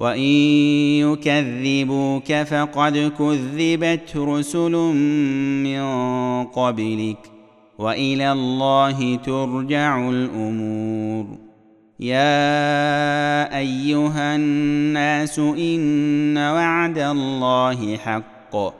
وان يكذبوك فقد كذبت رسل من قبلك والى الله ترجع الأمور يا ايها الناس ان وعد الله حق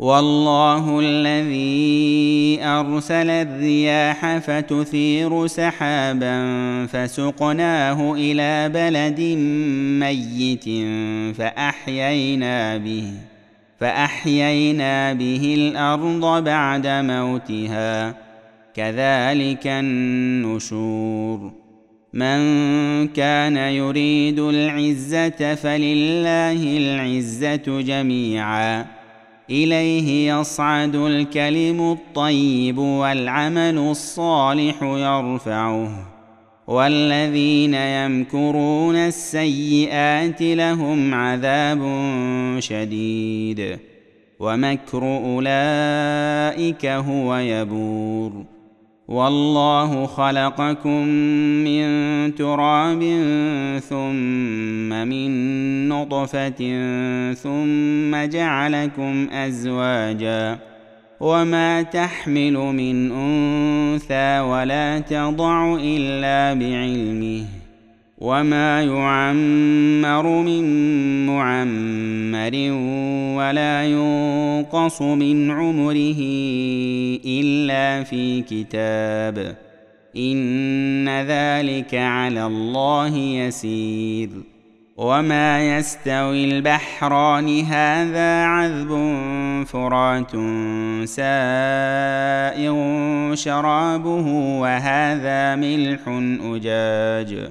والله الذي أرسل الرياح فتثير سحابا فسقناه إلى بلد ميت فأحيينا به فأحيينا به الأرض بعد موتها كذلك النشور. من كان يريد العزة فلله العزة جميعا. إليه يصعد الكلم الطيب والعمل الصالح يرفعه. والذين يمكرون السيئات لهم عذاب شديد. ومكر أولئك هو يبور. والله خلقكم من تراب ثم من نطفة ثم جعلكم أزواجا وما تحمل من أنثى ولا تضع إلا بعلمه وما يعمر من معمر ولا ينقص من عمره الا في كتاب ان ذلك على الله يسير وما يستوي البحران هذا عذب فرات سائغ شرابه وهذا ملح اجاج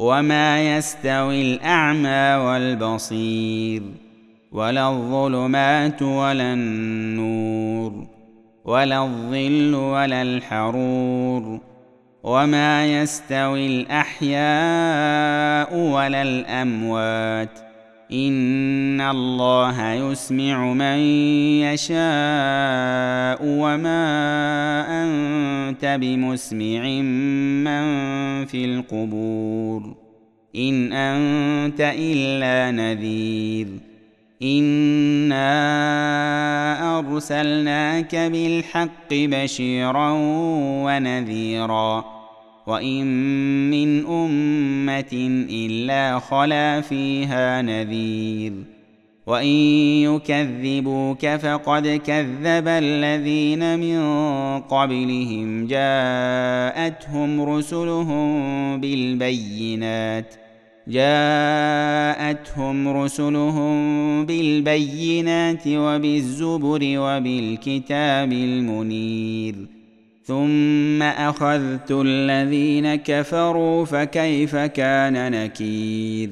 وما يستوي الأعمى والبصير ولا الظلمات ولا النور ولا الظل ولا الحرور وما يستوي الأحياء ولا الأموات. ان الله يسمع من يشاء وما انت بمسمع من في القبور ان انت الا نذير انا ارسلناك بالحق بشيرا ونذيرا وان من امه الا خلا فيها نذير وان يكذبوك فقد كذب الذين من قبلهم جاءتهم رسلهم بالبينات جاءتهم رسلهم بالبينات وبالزبر وبالكتاب المنير ثم أخذت الذين كفروا فكيف كان نكير؟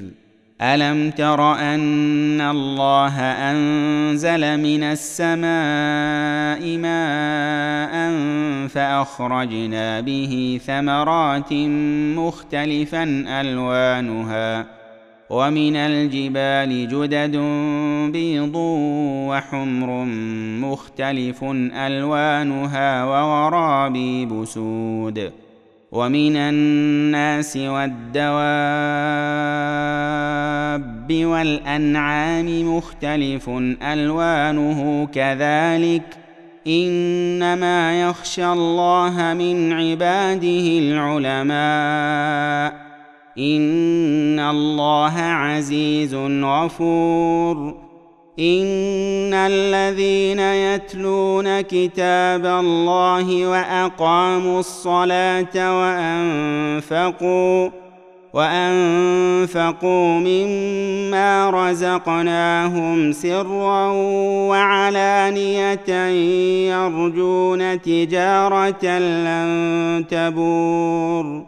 ألم تر أن الله أنزل من السماء ماء فأخرجنا به ثمرات مختلفا ألوانها ومن الجبال جدد بيض وحمر مختلف ألوانها وغرابيب سود. ومن الناس والدواب والأنعام مختلف ألوانه كذلك. إنما يخشى الله من عباده العلماء. ان الله عزيز غفور ان الذين يتلون كتاب الله واقاموا الصلاه وانفقوا وانفقوا مما رزقناهم سرا وعلانيه يرجون تجاره لن تبور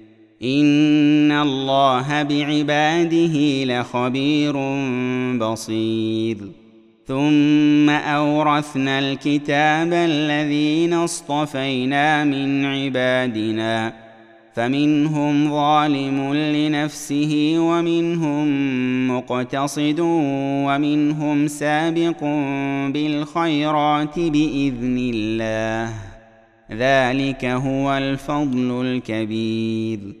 ان الله بعباده لخبير بصير. ثم اورثنا الكتاب الذين اصطفينا من عبادنا فمنهم ظالم لنفسه ومنهم مقتصد ومنهم سابق بالخيرات باذن الله. ذلك هو الفضل الكبير.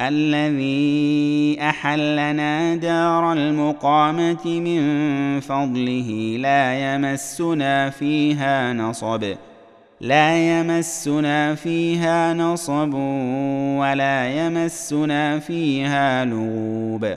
الذي أحلنا دار المقامة من فضله لا يمسنا فيها نصب. لا يمسنا فيها نصب ولا يمسنا فيها لغوب.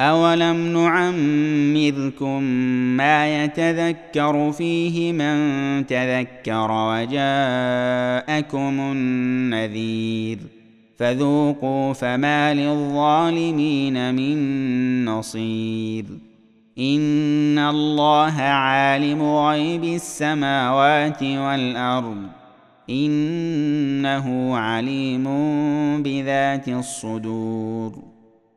اولم نعمركم ما يتذكر فيه من تذكر وجاءكم النذير فذوقوا فما للظالمين من نصير ان الله عالم غيب السماوات والارض انه عليم بذات الصدور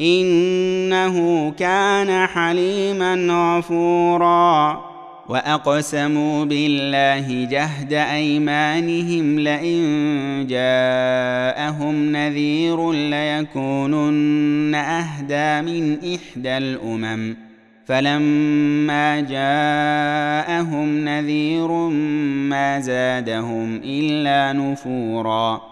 إنه كان حليما غفورا. وأقسموا بالله جهد أيمانهم لئن جاءهم نذير ليكونن أهدى من إحدى الأمم. فلما جاءهم نذير ما زادهم إلا نفورا.